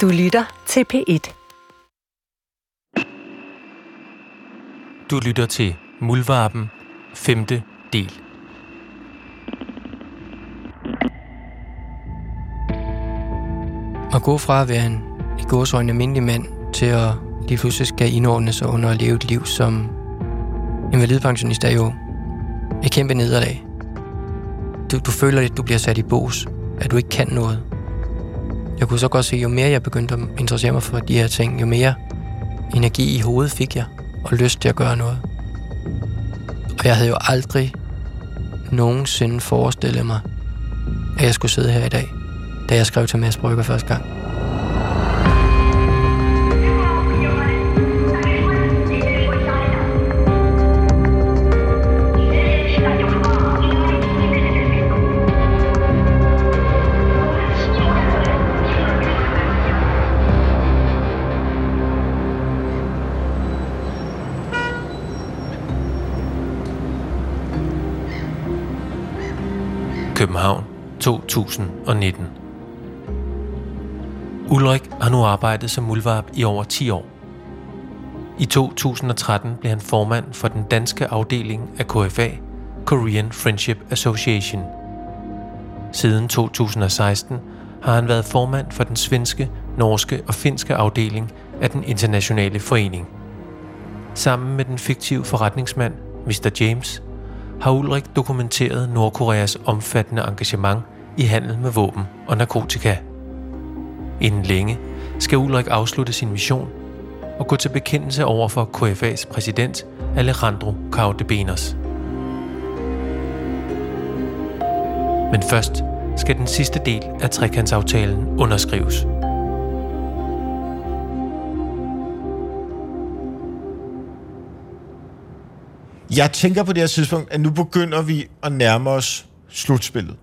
Du lytter til P1. Du lytter til Muldvarpen, femte del. At gå fra at være en i gåsøjne almindelig mand til at lige pludselig skal indordne sig under at leve et liv som invalidpensionist er jo et kæmpe nederlag. Du, du føler, at du bliver sat i bås, at du ikke kan noget. Jeg kunne så godt se, jo mere jeg begyndte at interessere mig for de her ting, jo mere energi i hovedet fik jeg, og lyst til at gøre noget. Og jeg havde jo aldrig nogensinde forestillet mig, at jeg skulle sidde her i dag, da jeg skrev til Mads Brygger første gang. 2019. Ulrik har nu arbejdet som muldvarp i over 10 år. I 2013 blev han formand for den danske afdeling af KFA, Korean Friendship Association. Siden 2016 har han været formand for den svenske, norske og finske afdeling af den internationale forening. Sammen med den fiktive forretningsmand, Mr. James, har Ulrik dokumenteret Nordkoreas omfattende engagement i handel med våben og narkotika. Inden længe skal Ulrik afslutte sin mission og gå til bekendelse over for KFA's præsident Alejandro Caudebenos. Men først skal den sidste del af trekantsaftalen underskrives. Jeg tænker på det her tidspunkt, at nu begynder vi at nærme os slutspillet.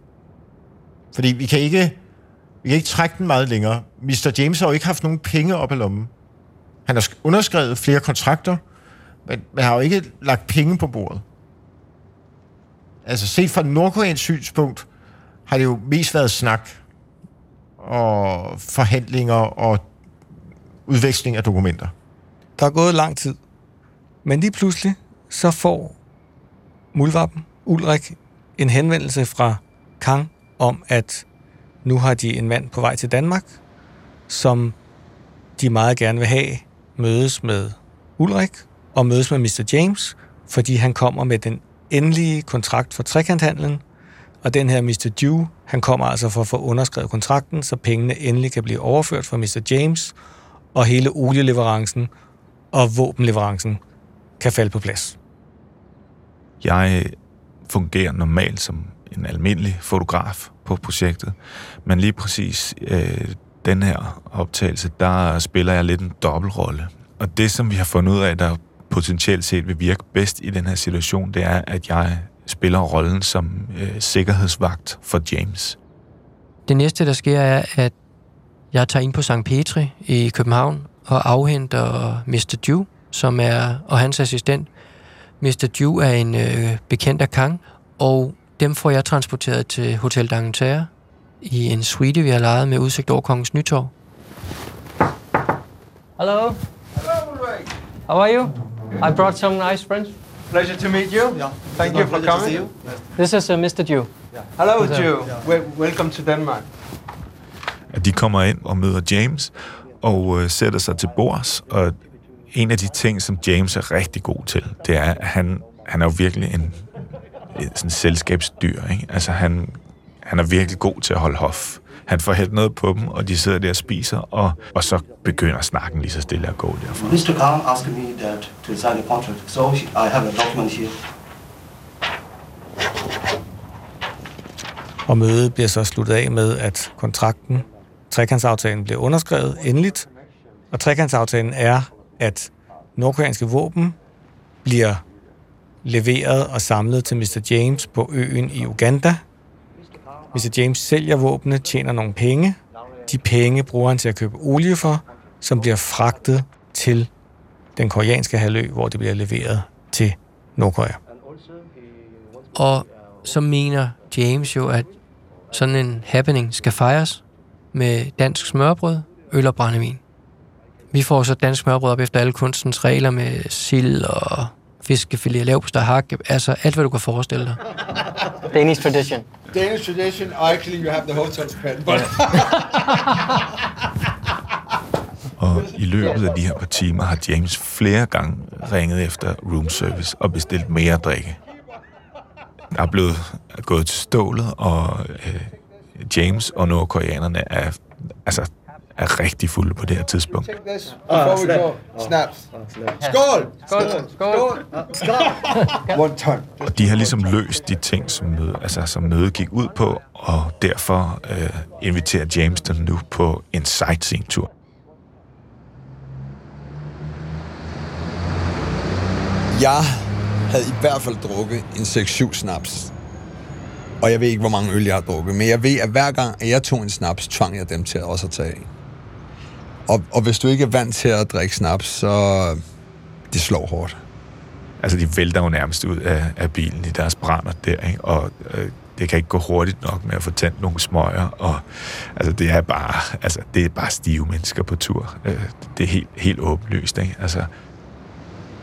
Fordi vi kan ikke, vi kan ikke trække den meget længere. Mr. James har jo ikke haft nogen penge op i lommen. Han har underskrevet flere kontrakter, men, man har jo ikke lagt penge på bordet. Altså set fra Nordkoreans synspunkt, har det jo mest været snak og forhandlinger og udveksling af dokumenter. Der er gået lang tid. Men lige pludselig, så får Mulvappen Ulrik, en henvendelse fra Kang om, at nu har de en mand på vej til Danmark, som de meget gerne vil have mødes med Ulrik og mødes med Mr. James, fordi han kommer med den endelige kontrakt for trekanthandlen, og den her Mr. Dew, han kommer altså for at få underskrevet kontrakten, så pengene endelig kan blive overført fra Mr. James, og hele olieleverancen og våbenleverancen kan falde på plads. Jeg fungerer normalt som en almindelig fotograf på projektet, men lige præcis øh, den her optagelse, der spiller jeg lidt en dobbeltrolle. Og det, som vi har fundet ud af, der potentielt set vil virke bedst i den her situation, det er, at jeg spiller rollen som øh, sikkerhedsvagt for James. Det næste, der sker, er, at jeg tager ind på St. Petri i København og afhenter Mr. Dew, som er, og hans assistent. Mr. Dew er en øh, bekendt af Kang, og dem får jeg transporteret til Hotel d'Angleterre i en suite, vi har lejet med udsigt over Kongens Nytorv. Hello. Hello, Ulrich. How are you? I brought some nice friends. Pleasure to meet you. Yeah. Thank you for coming. you. This is uh, Mr. Dew. Hello, Hello. Joe. Wel- welcome to Denmark. At de kommer ind og møder James og øh, sætter sig til bords, og en af de ting, som James er rigtig god til, det er, at han, han er jo virkelig en sådan selskabsdyr. Ikke? Altså, han, han er virkelig god til at holde hof. Han får hældt noget på dem, og de sidder der og spiser, og, og så begynder snakken lige så stille at gå derfra. Mr. Khan asked me that to sign a contract, so I have a document here. Og mødet bliver så sluttet af med, at kontrakten, trekantsaftalen, bliver underskrevet endeligt. Og trekantsaftalen er, at nordkoreanske våben bliver leveret og samlet til Mr. James på øen i Uganda. Mr. James sælger våbne, tjener nogle penge. De penge bruger han til at købe olie for, som bliver fragtet til den koreanske halvø, hvor det bliver leveret til Nordkorea. Og så mener James jo, at sådan en happening skal fejres med dansk smørbrød øl og brændevin. Vi får så dansk smørbrød op efter alle kunstens regler med sild og fiskefilet, lav på hak, altså alt, hvad du kan forestille dig. Danish tradition. Danish tradition. Actually, you have the hotel's pen, but Og i løbet af de her par timer har James flere gange ringet efter room service og bestilt mere drikke. Der er blevet gået til stålet, og øh, James og nordkoreanerne er, altså, er rigtig fulde på det her tidspunkt. take this before we go. Snaps. Skål! Skål. Skål. One time. Og de har ligesom løst de ting, som, møde, altså, som mødet gik ud på, og derfor øh, inviterer James dem nu på en sightseeing-tur. Jeg havde i hvert fald drukket en 6-7 snaps. Og jeg ved ikke, hvor mange øl jeg har drukket, men jeg ved, at hver gang, at jeg tog en snaps, tvang jeg dem til at også at tage en. Og, og hvis du ikke er vant til at drikke snaps, så det slår hårdt. Altså, de vælter jo nærmest ud af, af bilen i deres brænder der, ikke? og øh, det kan ikke gå hurtigt nok med at få tændt nogle smøger, og altså, det er bare, altså, det er bare stive mennesker på tur. Øh, det er helt, helt åbenlyst, ikke? Altså,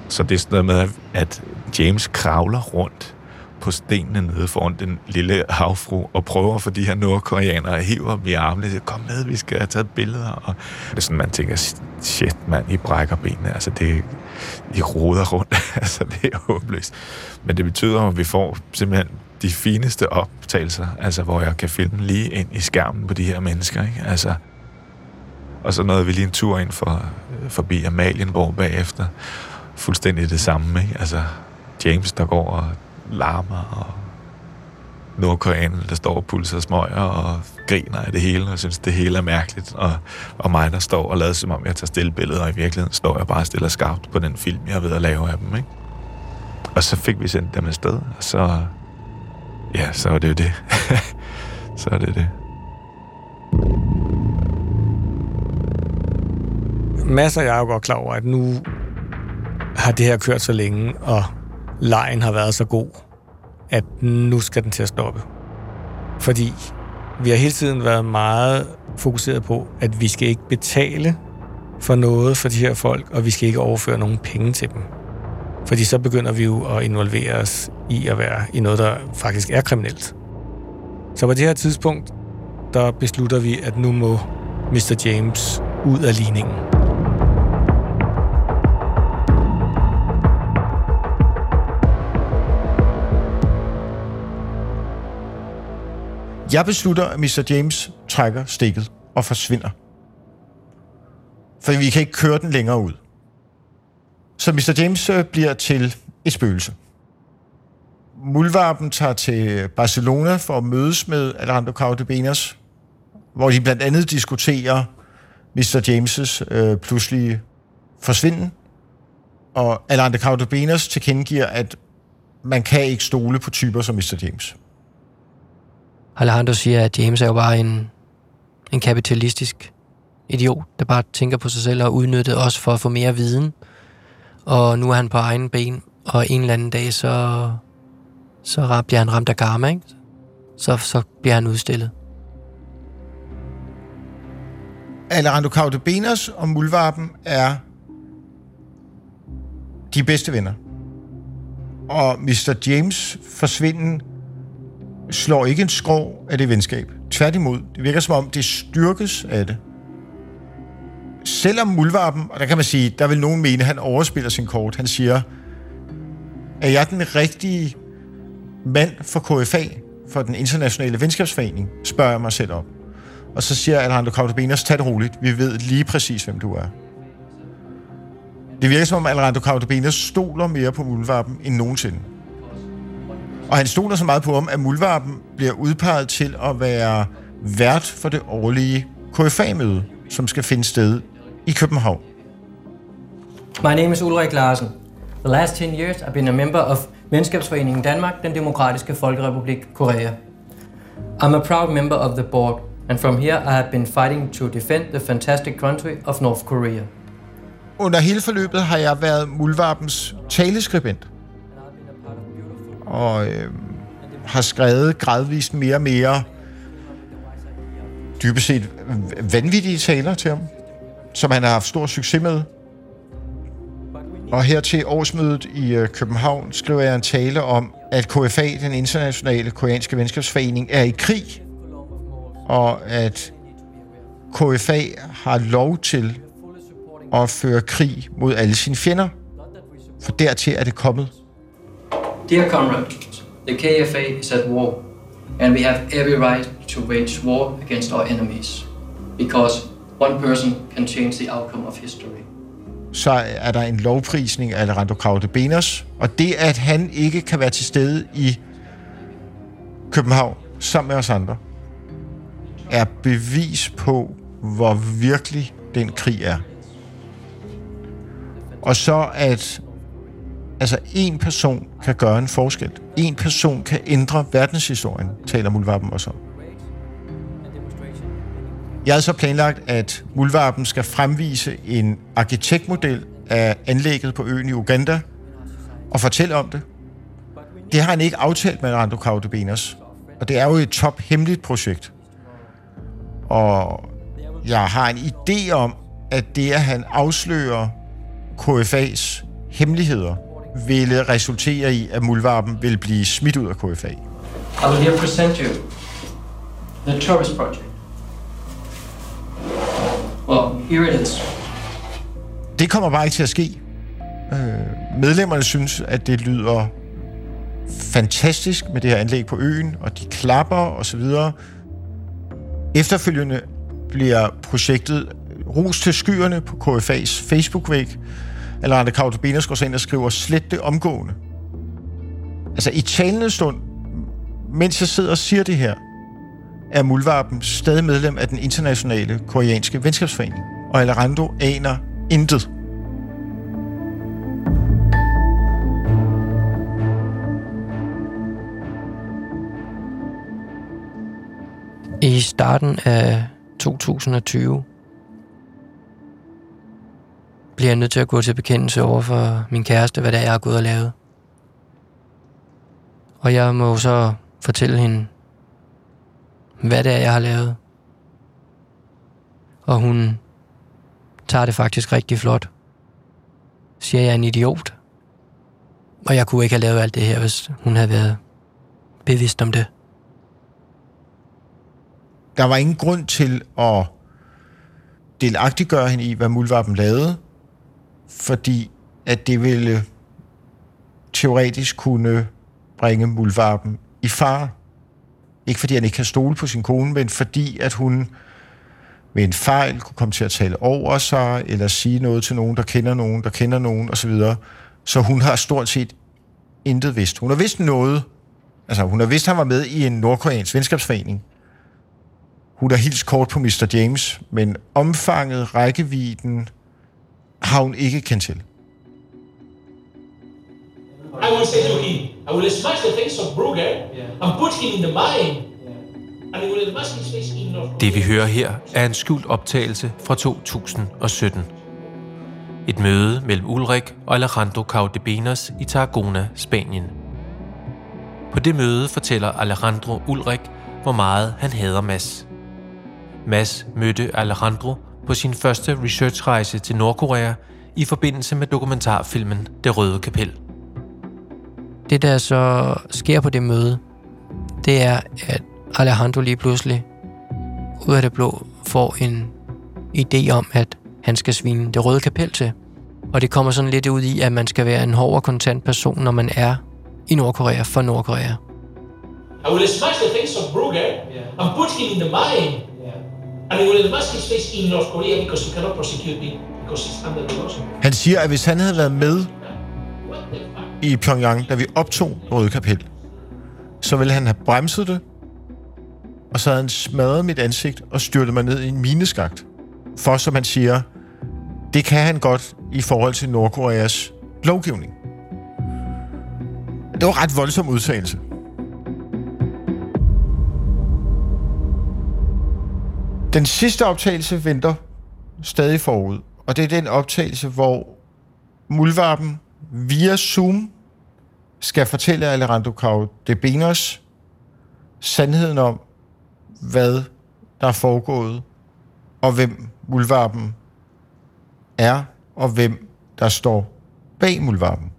så det er sådan noget med, at James kravler rundt på stenene nede foran den lille havfru og prøver for de her nordkoreanere at hive dem i armene. Siger, Kom med, vi skal have taget billeder. Og det er sådan, man tænker, shit mand, I brækker benene. Altså, det, I roder rundt. altså, det er håbløst. Men det betyder, at vi får simpelthen de fineste optagelser, altså, hvor jeg kan filme lige ind i skærmen på de her mennesker. Ikke? Altså, og så nåede vi lige en tur ind for, øh, forbi Amalienborg bagefter. Fuldstændig det samme, ikke? Altså, James, der går og larmer, og nordkoreaner, der står og pulser smøger og griner af det hele, og synes, det hele er mærkeligt. Og, og mig, der står og lader som om, jeg tager stille billeder, og i virkeligheden står jeg bare stille skarpt på den film, jeg er ved at lave af dem, ikke? Og så fik vi sendt dem afsted, og så... Ja, så er det jo det. så er det det. Masser jeg er jo godt klar over, at nu har det her kørt så længe, og lejen har været så god, at nu skal den til at stoppe. Fordi vi har hele tiden været meget fokuseret på, at vi skal ikke betale for noget for de her folk, og vi skal ikke overføre nogen penge til dem. Fordi så begynder vi jo at involvere os i at være i noget, der faktisk er kriminelt. Så på det her tidspunkt, der beslutter vi, at nu må Mr. James ud af ligningen. Jeg beslutter, at Mr. James trækker stikket og forsvinder. For vi kan ikke køre den længere ud. Så Mr. James øh, bliver til et spøgelse. Mulvarpen tager til Barcelona for at mødes med Alejandro Caudebenas, hvor de blandt andet diskuterer Mr. James' øh, pludselige forsvinden. Og Alejandro Caudebenas tilkendegiver, at man kan ikke stole på typer som Mr. James. Alejandro siger, at James er jo bare en, en kapitalistisk idiot, der bare tænker på sig selv og udnytter os for at få mere viden. Og nu er han på egen ben, og en eller anden dag, så, så bliver han ramt af karma, ikke? Så, så bliver han udstillet. Alejandro Caudebenas og Muldvarpen er de bedste venner. Og Mr. James forsvinden slår ikke en skrå af det venskab. Tværtimod, det virker som om, det styrkes af det. Selvom Muldvarpen, og der kan man sige, der vil nogen mene, at han overspiller sin kort. Han siger, er jeg den rigtige mand for KFA, for den internationale venskabsforening, spørger jeg mig selv om. Og så siger Alejandro Caudebenas, tag det roligt, vi ved lige præcis, hvem du er. Det virker som om Alejandro Caudebenas stoler mere på Muldvarpen end nogensinde. Og han stoler så meget på ham, at Muldvarpen bliver udpeget til at være vært for det årlige KFA-møde, som skal finde sted i København. My name is Ulrik Larsen. The last 10 years I've been a member of Venskabsforeningen Danmark, den demokratiske folkerepublik Korea. I'm a proud member of the board, and from here I have been fighting to defend the fantastic country of North Korea. Under hele forløbet har jeg været Muldvarpens taleskribent. Og øh, har skrevet gradvist mere og mere dybest set vanvittige taler til ham. som han har haft stor succes med. Og her til årsmødet i øh, København skriver jeg en tale om, at KFA, den internationale koreanske venskabsforening, er i krig, og at KFA har lov til at føre krig mod alle sine fjender, for dertil er det kommet. Dear comrades, the KFA is at war, and we have every right to wage war against our enemies, because one person can change the outcome of history. så er der en lovprisning af Alejandro Kraute Benos, og det, at han ikke kan være til stede i København sammen med os andre, er bevis på, hvor virkelig den krig er. Og så at altså en person kan gøre en forskel. En person kan ændre verdenshistorien, taler Muldvarpen også om. Jeg har så planlagt, at Muldvarpen skal fremvise en arkitektmodel af anlægget på øen i Uganda og fortælle om det. Det har han ikke aftalt med Rando Kaudebenos, og det er jo et top hemmeligt projekt. Og jeg har en idé om, at det, at han afslører KFA's hemmeligheder, ville resultere i, at Mulvarpen vil blive smidt ud af KFA. I will here present you the tourist project. Well, here it is. Det kommer bare ikke til at ske. Øh, medlemmerne synes, at det lyder fantastisk med det her anlæg på øen, og de klapper og så videre. Efterfølgende bliver projektet ros til skyerne på KFA's Facebook-væg. Eller Arne Kautobenes går så ind og skriver, slet det omgående. Altså i talende stund, mens jeg sidder og siger det her, er Mulvarpen stadig medlem af den internationale koreanske venskabsforening. Og Alarando aner intet. I starten af 2020 bliver jeg nødt til at gå til bekendelse over for min kæreste, hvad det er, jeg har gået og lavet. Og jeg må så fortælle hende, hvad det er, jeg har lavet. Og hun tager det faktisk rigtig flot. Siger, jeg er en idiot. Og jeg kunne ikke have lavet alt det her, hvis hun havde været bevidst om det. Der var ingen grund til at delagtiggøre hende i, hvad muldvarpen lavede, fordi at det ville teoretisk kunne bringe muldvarpen i fare. Ikke fordi han ikke kan stole på sin kone, men fordi at hun ved en fejl kunne komme til at tale over sig, eller sige noget til nogen, der kender nogen, der kender nogen, osv. Så hun har stort set intet vidst. Hun har vidst noget. Altså, hun har vidst, at han var med i en nordkoreansk venskabsforening. Hun har hilst kort på Mr. James, men omfanget, rækkevidden, har hun ikke kendt til. I will say to him, I will smash the face of Brugger and put him in the mine. And I will smash his face in North Det vi hører her er en skjult optagelse fra 2017. Et møde mellem Ulrik og Alejandro Caudebenas i Tarragona, Spanien. På det møde fortæller Alejandro Ulrik, hvor meget han hader Mads. Mads mødte Alejandro på sin første researchrejse til Nordkorea i forbindelse med dokumentarfilmen Det Røde Kapel. Det, der så sker på det møde, det er, at Alejandro lige pludselig ud af det blå får en idé om, at han skal svine det røde kapel til. Og det kommer sådan lidt ud i, at man skal være en hård og kontant person, når man er i Nordkorea for Nordkorea. I will smash the face of Brugger and put him in the mine. And I will smash his face in North Korea because he cannot prosecute me because it's under the laws. Han siger, at hvis han havde været med i Pyongyang, da vi optog Røde Kapel, så ville han have bremset det, og så havde han smadret mit ansigt og styrtet mig ned i en mineskagt. For, som han siger, det kan han godt i forhold til Nordkoreas lovgivning. Det var ret voldsom udtalelse. Den sidste optagelse venter stadig forud, og det er den optagelse, hvor Mulvarpen via Zoom skal fortælle Alejandro De Benos sandheden om, hvad der er foregået, og hvem Mulvarpen er, og hvem der står bag muldvarpen.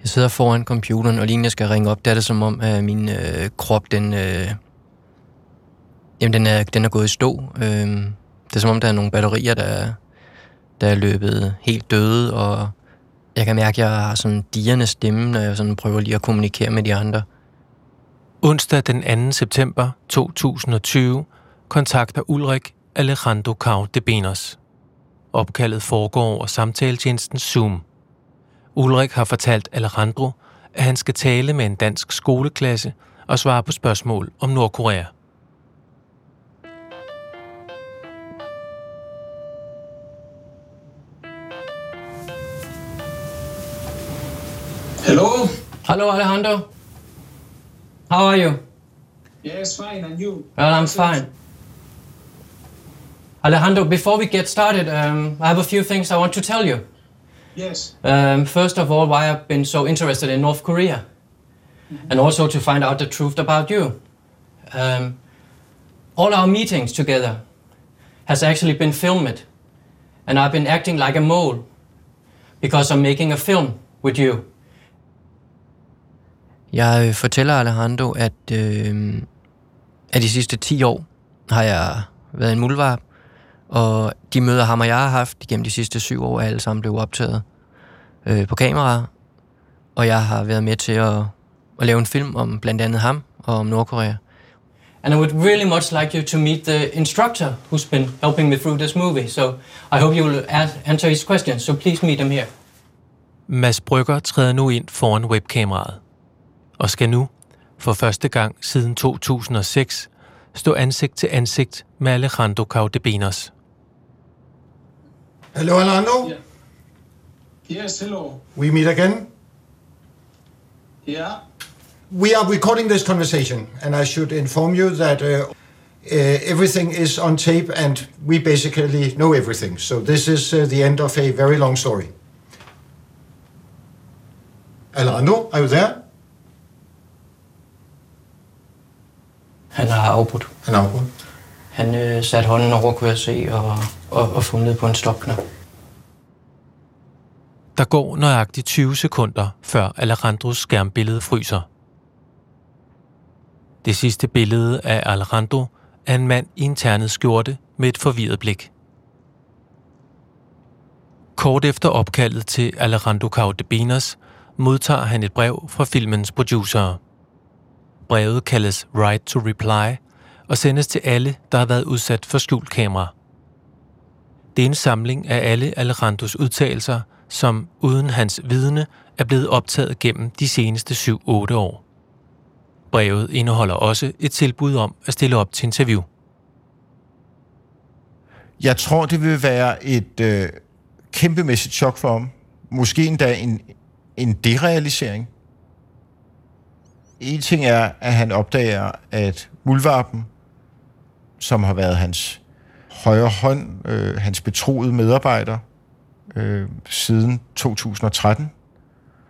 Jeg sidder foran computeren, og lige jeg skal ringe op, der er det som om, at min øh, krop, den, øh, jamen, den, er, den er gået i stå. Øhm, det er som om, der er nogle batterier, der, der er løbet helt døde, og jeg kan mærke, at jeg har sådan dierne stemme, når jeg sådan prøver lige at kommunikere med de andre. Onsdag den 2. september 2020 kontakter Ulrik Alejandro Cau de Benos. Opkaldet foregår over samtaletjenesten Zoom. Ulrik har fortalt Alejandro, at han skal tale med en dansk skoleklasse og svare på spørgsmål om Nordkorea. Hello? Alejandro. How are you? Yes, fine, and you? Well, I'm fine. Alejandro, before we get started, um, I have a few things I want to tell you. Yes. Um, first of all, why I've been so interested in North Korea, and also to find out the truth about you. Um, all our meetings together has actually been filmed, and I've been acting like a mole because I'm making a film with you. Jeg øh, fortæller Alejandro, at, øh, at de sidste 10 år har jeg været en muldvarp, og de møder ham og jeg har haft igennem de sidste syv år, er alle sammen blevet optaget øh, på kamera, og jeg har været med til at, at lave en film om blandt andet ham og om Nordkorea. And I would really much like you to meet the instructor who's been helping me through this movie. So I hope you will answer his questions. So please meet him here. Mads Brygger træder nu ind foran webkameraet og skal nu, for første gang siden 2006, stå ansigt til ansigt med Alejandro Caudebenos. Hello, Alejandro. Yeah. Yes, hello. We meet again. Yeah. We are recording this conversation, and I should inform you that uh, uh, everything is on tape, and we basically know everything. So this is uh, the end of a very long story. Alejandro, are you there? Han har afbrudt. Han har afbrudt. Han øh, satte hånden over, kunne jeg se, og, og, og fundet på en stopknap. Der går nøjagtigt 20 sekunder, før Alejandros skærmbillede fryser. Det sidste billede af Alejandro er en mand i en ternet skjorte med et forvirret blik. Kort efter opkaldet til Alejandro Caudebenas modtager han et brev fra filmens producer. Brevet kaldes Right to Reply og sendes til alle, der har været udsat for skjult kamera. Det er en samling af alle Alejandros udtalelser, som uden hans vidne er blevet optaget gennem de seneste 7-8 år. Brevet indeholder også et tilbud om at stille op til interview. Jeg tror, det vil være et øh, kæmpemæssigt chok for ham. Måske endda en, en derealisering. En ting er, at han opdager, at muldvarpen, som har været hans højre hånd, øh, hans betroede medarbejder øh, siden 2013,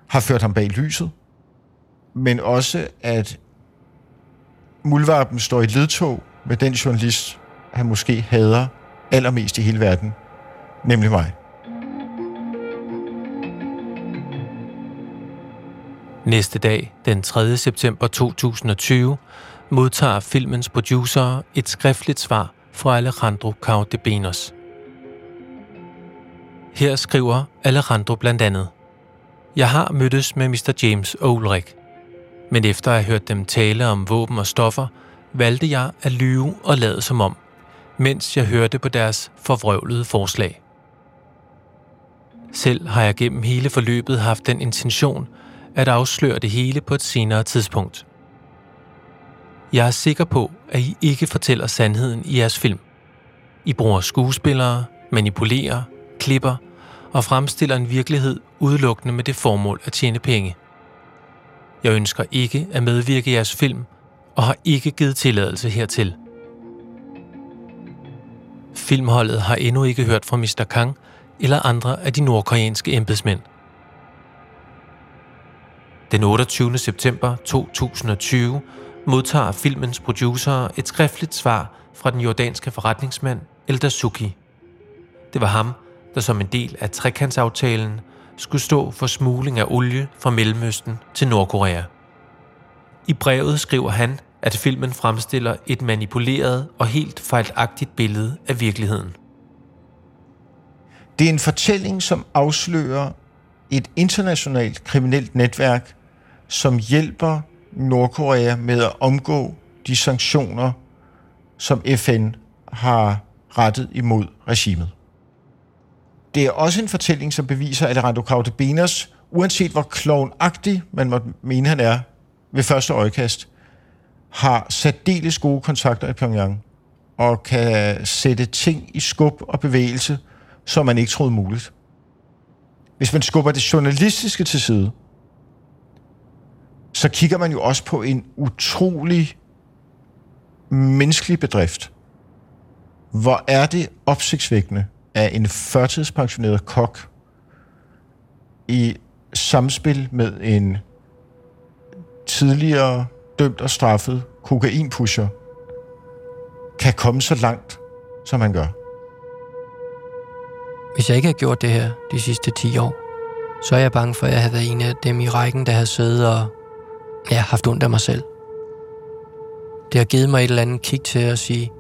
har ført ham bag lyset. Men også, at muldvarpen står i ledtog med den journalist, han måske hader allermest i hele verden, nemlig mig. Næste dag, den 3. september 2020, modtager filmens producer et skriftligt svar fra Alejandro Caudebenos. Her skriver Alejandro blandt andet, Jeg har mødtes med Mr. James Ulrich, men efter at have hørt dem tale om våben og stoffer, valgte jeg at lyve og lade som om, mens jeg hørte på deres forvrøvlede forslag. Selv har jeg gennem hele forløbet haft den intention at afsløre det hele på et senere tidspunkt. Jeg er sikker på, at I ikke fortæller sandheden i jeres film. I bruger skuespillere, manipulerer, klipper og fremstiller en virkelighed udelukkende med det formål at tjene penge. Jeg ønsker ikke at medvirke i jeres film og har ikke givet tilladelse hertil. Filmholdet har endnu ikke hørt fra Mr. Kang eller andre af de nordkoreanske embedsmænd. Den 28. september 2020 modtager filmens producer et skriftligt svar fra den jordanske forretningsmand Elda Suki. det var ham, der som en del af trekantsaftalen skulle stå for smugling af olie fra Mellemøsten til Nordkorea. I brevet skriver han, at filmen fremstiller et manipuleret og helt fejlagtigt billede af virkeligheden. Det er en fortælling, som afslører et internationalt kriminelt netværk, som hjælper Nordkorea med at omgå de sanktioner, som FN har rettet imod regimet. Det er også en fortælling, som beviser, at Rando Caudebenas, uanset hvor klovnagtig man måtte mene, han er ved første øjekast, har særdeles gode kontakter i Pyongyang og kan sætte ting i skub og bevægelse, som man ikke troede muligt. Hvis man skubber det journalistiske til side, så kigger man jo også på en utrolig menneskelig bedrift. Hvor er det opsigtsvækkende, at en førtidspensioneret kok i samspil med en tidligere dømt og straffet kokainpusher kan komme så langt, som han gør. Hvis jeg ikke havde gjort det her de sidste 10 år, så er jeg bange for, at jeg havde været en af dem i rækken, der havde siddet og ja, haft ondt af mig selv. Det har givet mig et eller andet kig til at sige,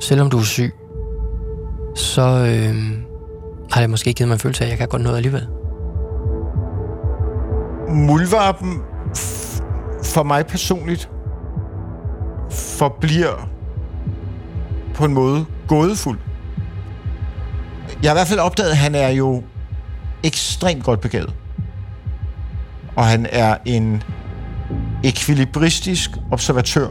selvom du er syg, så øh, har det måske givet mig en følelse af, at jeg kan godt noget alligevel. Muldvarpen for mig personligt forbliver på en måde gådefuld. Jeg har i hvert fald opdaget, at han er jo ekstremt godt begavet. Og han er en ekvilibristisk observatør.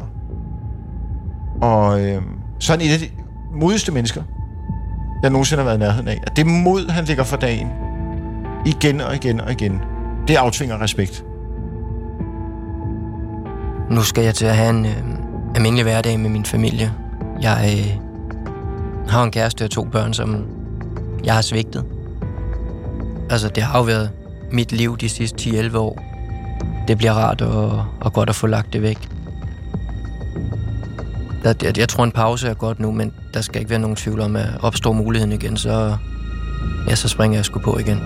Og øh, så er han et af de modigste mennesker, jeg nogensinde har været i nærheden af. At det mod, han ligger for dagen, igen og igen og igen, det aftvinger respekt. Nu skal jeg til at have en øh, almindelig hverdag med min familie. Jeg øh, har en kæreste og to børn, som jeg har svigtet. Altså, det har jo været mit liv de sidste 10-11 år. Det bliver rart og, og godt at få lagt det væk. Der, jeg, jeg tror, en pause er godt nu, men der skal ikke være nogen tvivl om, at opstår muligheden igen, så, ja, så springer jeg sgu på igen.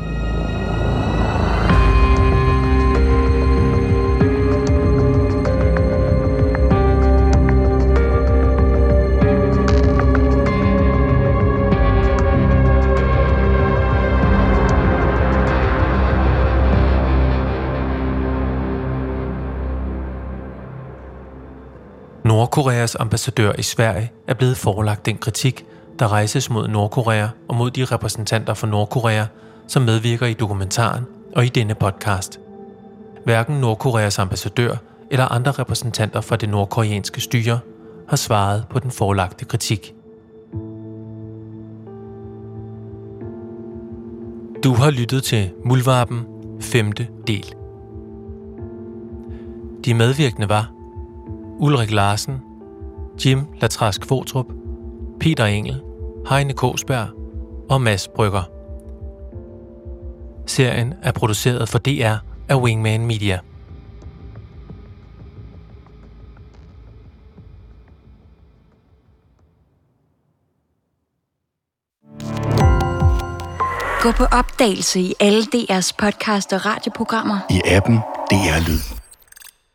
Nordkoreas ambassadør i Sverige er blevet forelagt den kritik, der rejses mod Nordkorea og mod de repræsentanter for Nordkorea, som medvirker i dokumentaren og i denne podcast. Hverken Nordkoreas ambassadør eller andre repræsentanter fra det nordkoreanske styre har svaret på den forelagte kritik. Du har lyttet til Mulvarpen 5. del. De medvirkende var Ulrik Larsen, Jim Latrask Fotrup, Peter Engel, Heine Kåsberg og Mads Brygger. Serien er produceret for DR af Wingman Media. Gå på opdagelse i alle DR's podcast og radioprogrammer. I appen DR Lyd.